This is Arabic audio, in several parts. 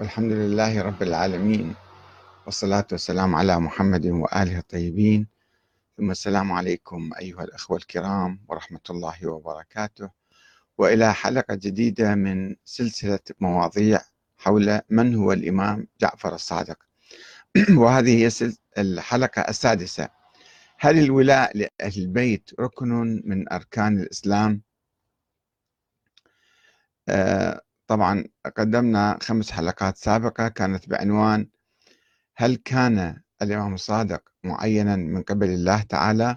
والحمد لله رب العالمين والصلاة والسلام على محمد وآله الطيبين. ثم السلام عليكم أيها الأخوة الكرام ورحمة الله وبركاته. وإلى حلقة جديدة من سلسلة مواضيع حول من هو الإمام جعفر الصادق. وهذه هي الحلقة السادسة. هل الولاء لأهل البيت ركن من أركان الإسلام؟ آه طبعا قدمنا خمس حلقات سابقة كانت بعنوان هل كان الإمام الصادق معينا من قبل الله تعالى؟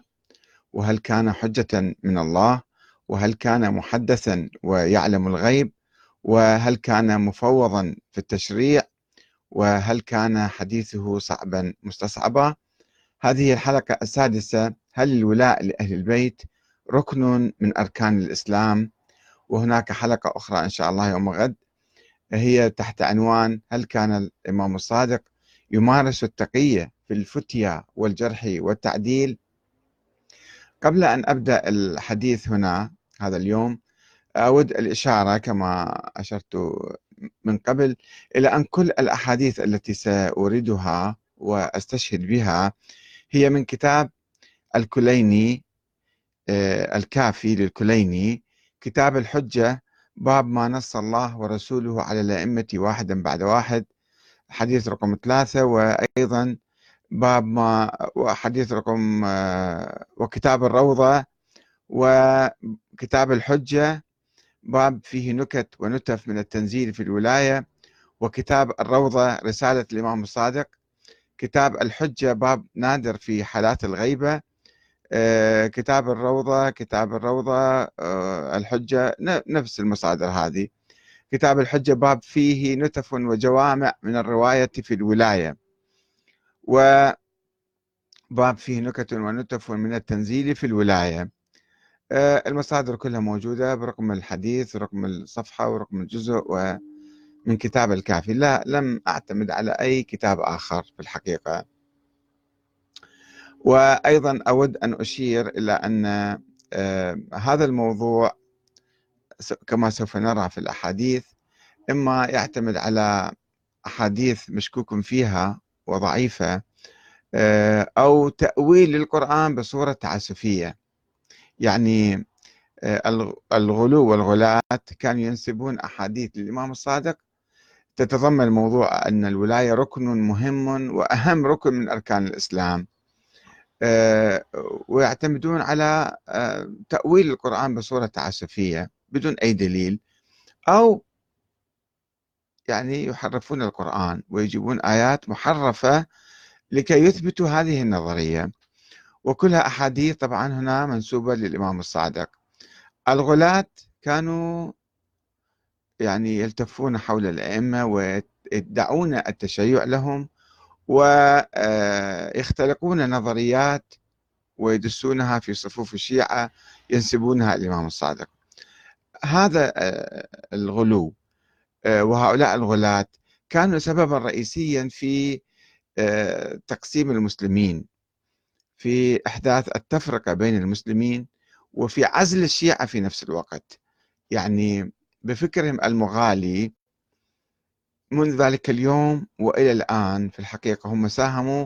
وهل كان حجة من الله؟ وهل كان محدثا ويعلم الغيب؟ وهل كان مفوضا في التشريع؟ وهل كان حديثه صعبا مستصعبا؟ هذه الحلقة السادسة هل الولاء لأهل البيت ركن من أركان الإسلام؟ وهناك حلقة أخرى إن شاء الله يوم غد. هي تحت عنوان هل كان الإمام الصادق يمارس التقية في الفتية والجرح والتعديل؟ قبل أن أبدأ الحديث هنا هذا اليوم أود الإشارة كما أشرت من قبل إلى أن كل الأحاديث التي سأوردها وأستشهد بها هي من كتاب الكليني آه، الكافي للكليني كتاب الحجة باب ما نص الله ورسوله على الأئمة واحدا بعد واحد حديث رقم ثلاثة وأيضا باب ما وحديث رقم آه، وكتاب الروضة وكتاب الحجة باب فيه نكت ونتف من التنزيل في الولاية وكتاب الروضة رسالة الإمام الصادق كتاب الحجة باب نادر في حالات الغيبة كتاب الروضة كتاب الروضة آه، الحجة نفس المصادر هذه. كتاب الحجة باب فيه نتف وجوامع من الرواية في الولاية. وباب فيه نكت ونتف من التنزيل في الولاية. آه، المصادر كلها موجودة برقم الحديث ورقم الصفحة ورقم الجزء ومن كتاب الكافي. لا لم أعتمد على أي كتاب آخر في الحقيقة. وأيضا أود أن أشير إلى أن آه، هذا الموضوع كما سوف نرى في الأحاديث إما يعتمد على أحاديث مشكوك فيها وضعيفة آه، أو تأويل للقرآن بصورة تعسفية. يعني آه، الغلو والغلاة كانوا ينسبون أحاديث للإمام الصادق. تتضمن موضوع أن الولاية ركن مهم وأهم ركن من أركان الإسلام. ويعتمدون على آه، تأويل القرآن بصورة تعسفية بدون أي دليل أو يعني يحرفون القرآن ويجيبون آيات محرفة لكي يثبتوا هذه النظرية. وكلها أحاديث طبعا هنا منسوبة للإمام الصادق. الغلاة كانوا يعني يلتفون حول الأئمة ويدعون التشيع لهم ويختلقون نظريات ويدسونها في صفوف الشيعة ينسبونها الإمام الصادق. هذا آه، الغلو آه، وهؤلاء الغلاة كانوا سببا رئيسيا في آه، تقسيم المسلمين في إحداث التفرقة بين المسلمين وفي عزل الشيعة في نفس الوقت. يعني بفكرهم المغالي منذ ذلك اليوم وإلى الآن في الحقيقة هم ساهموا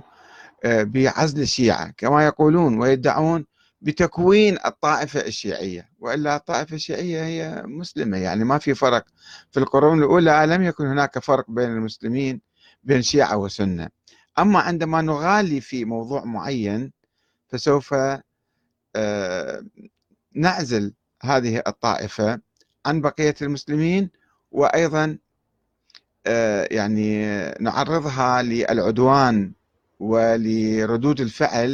آه، بعزل الشيعة كما يقولون ويدعون بتكوين الطائفة الشيعية. وإلا الطائفة الشيعية هي مسلمة يعني ما في فرق. في القرون الأولى لم يكن هناك فرق بين المسلمين بين شيعة وسنة. أما عندما نغالي في موضوع معين فسوف آه، نعزل هذه الطائفة عن بقية المسلمين وأيضا يعني نعرضها للعدوان ولردود الفعل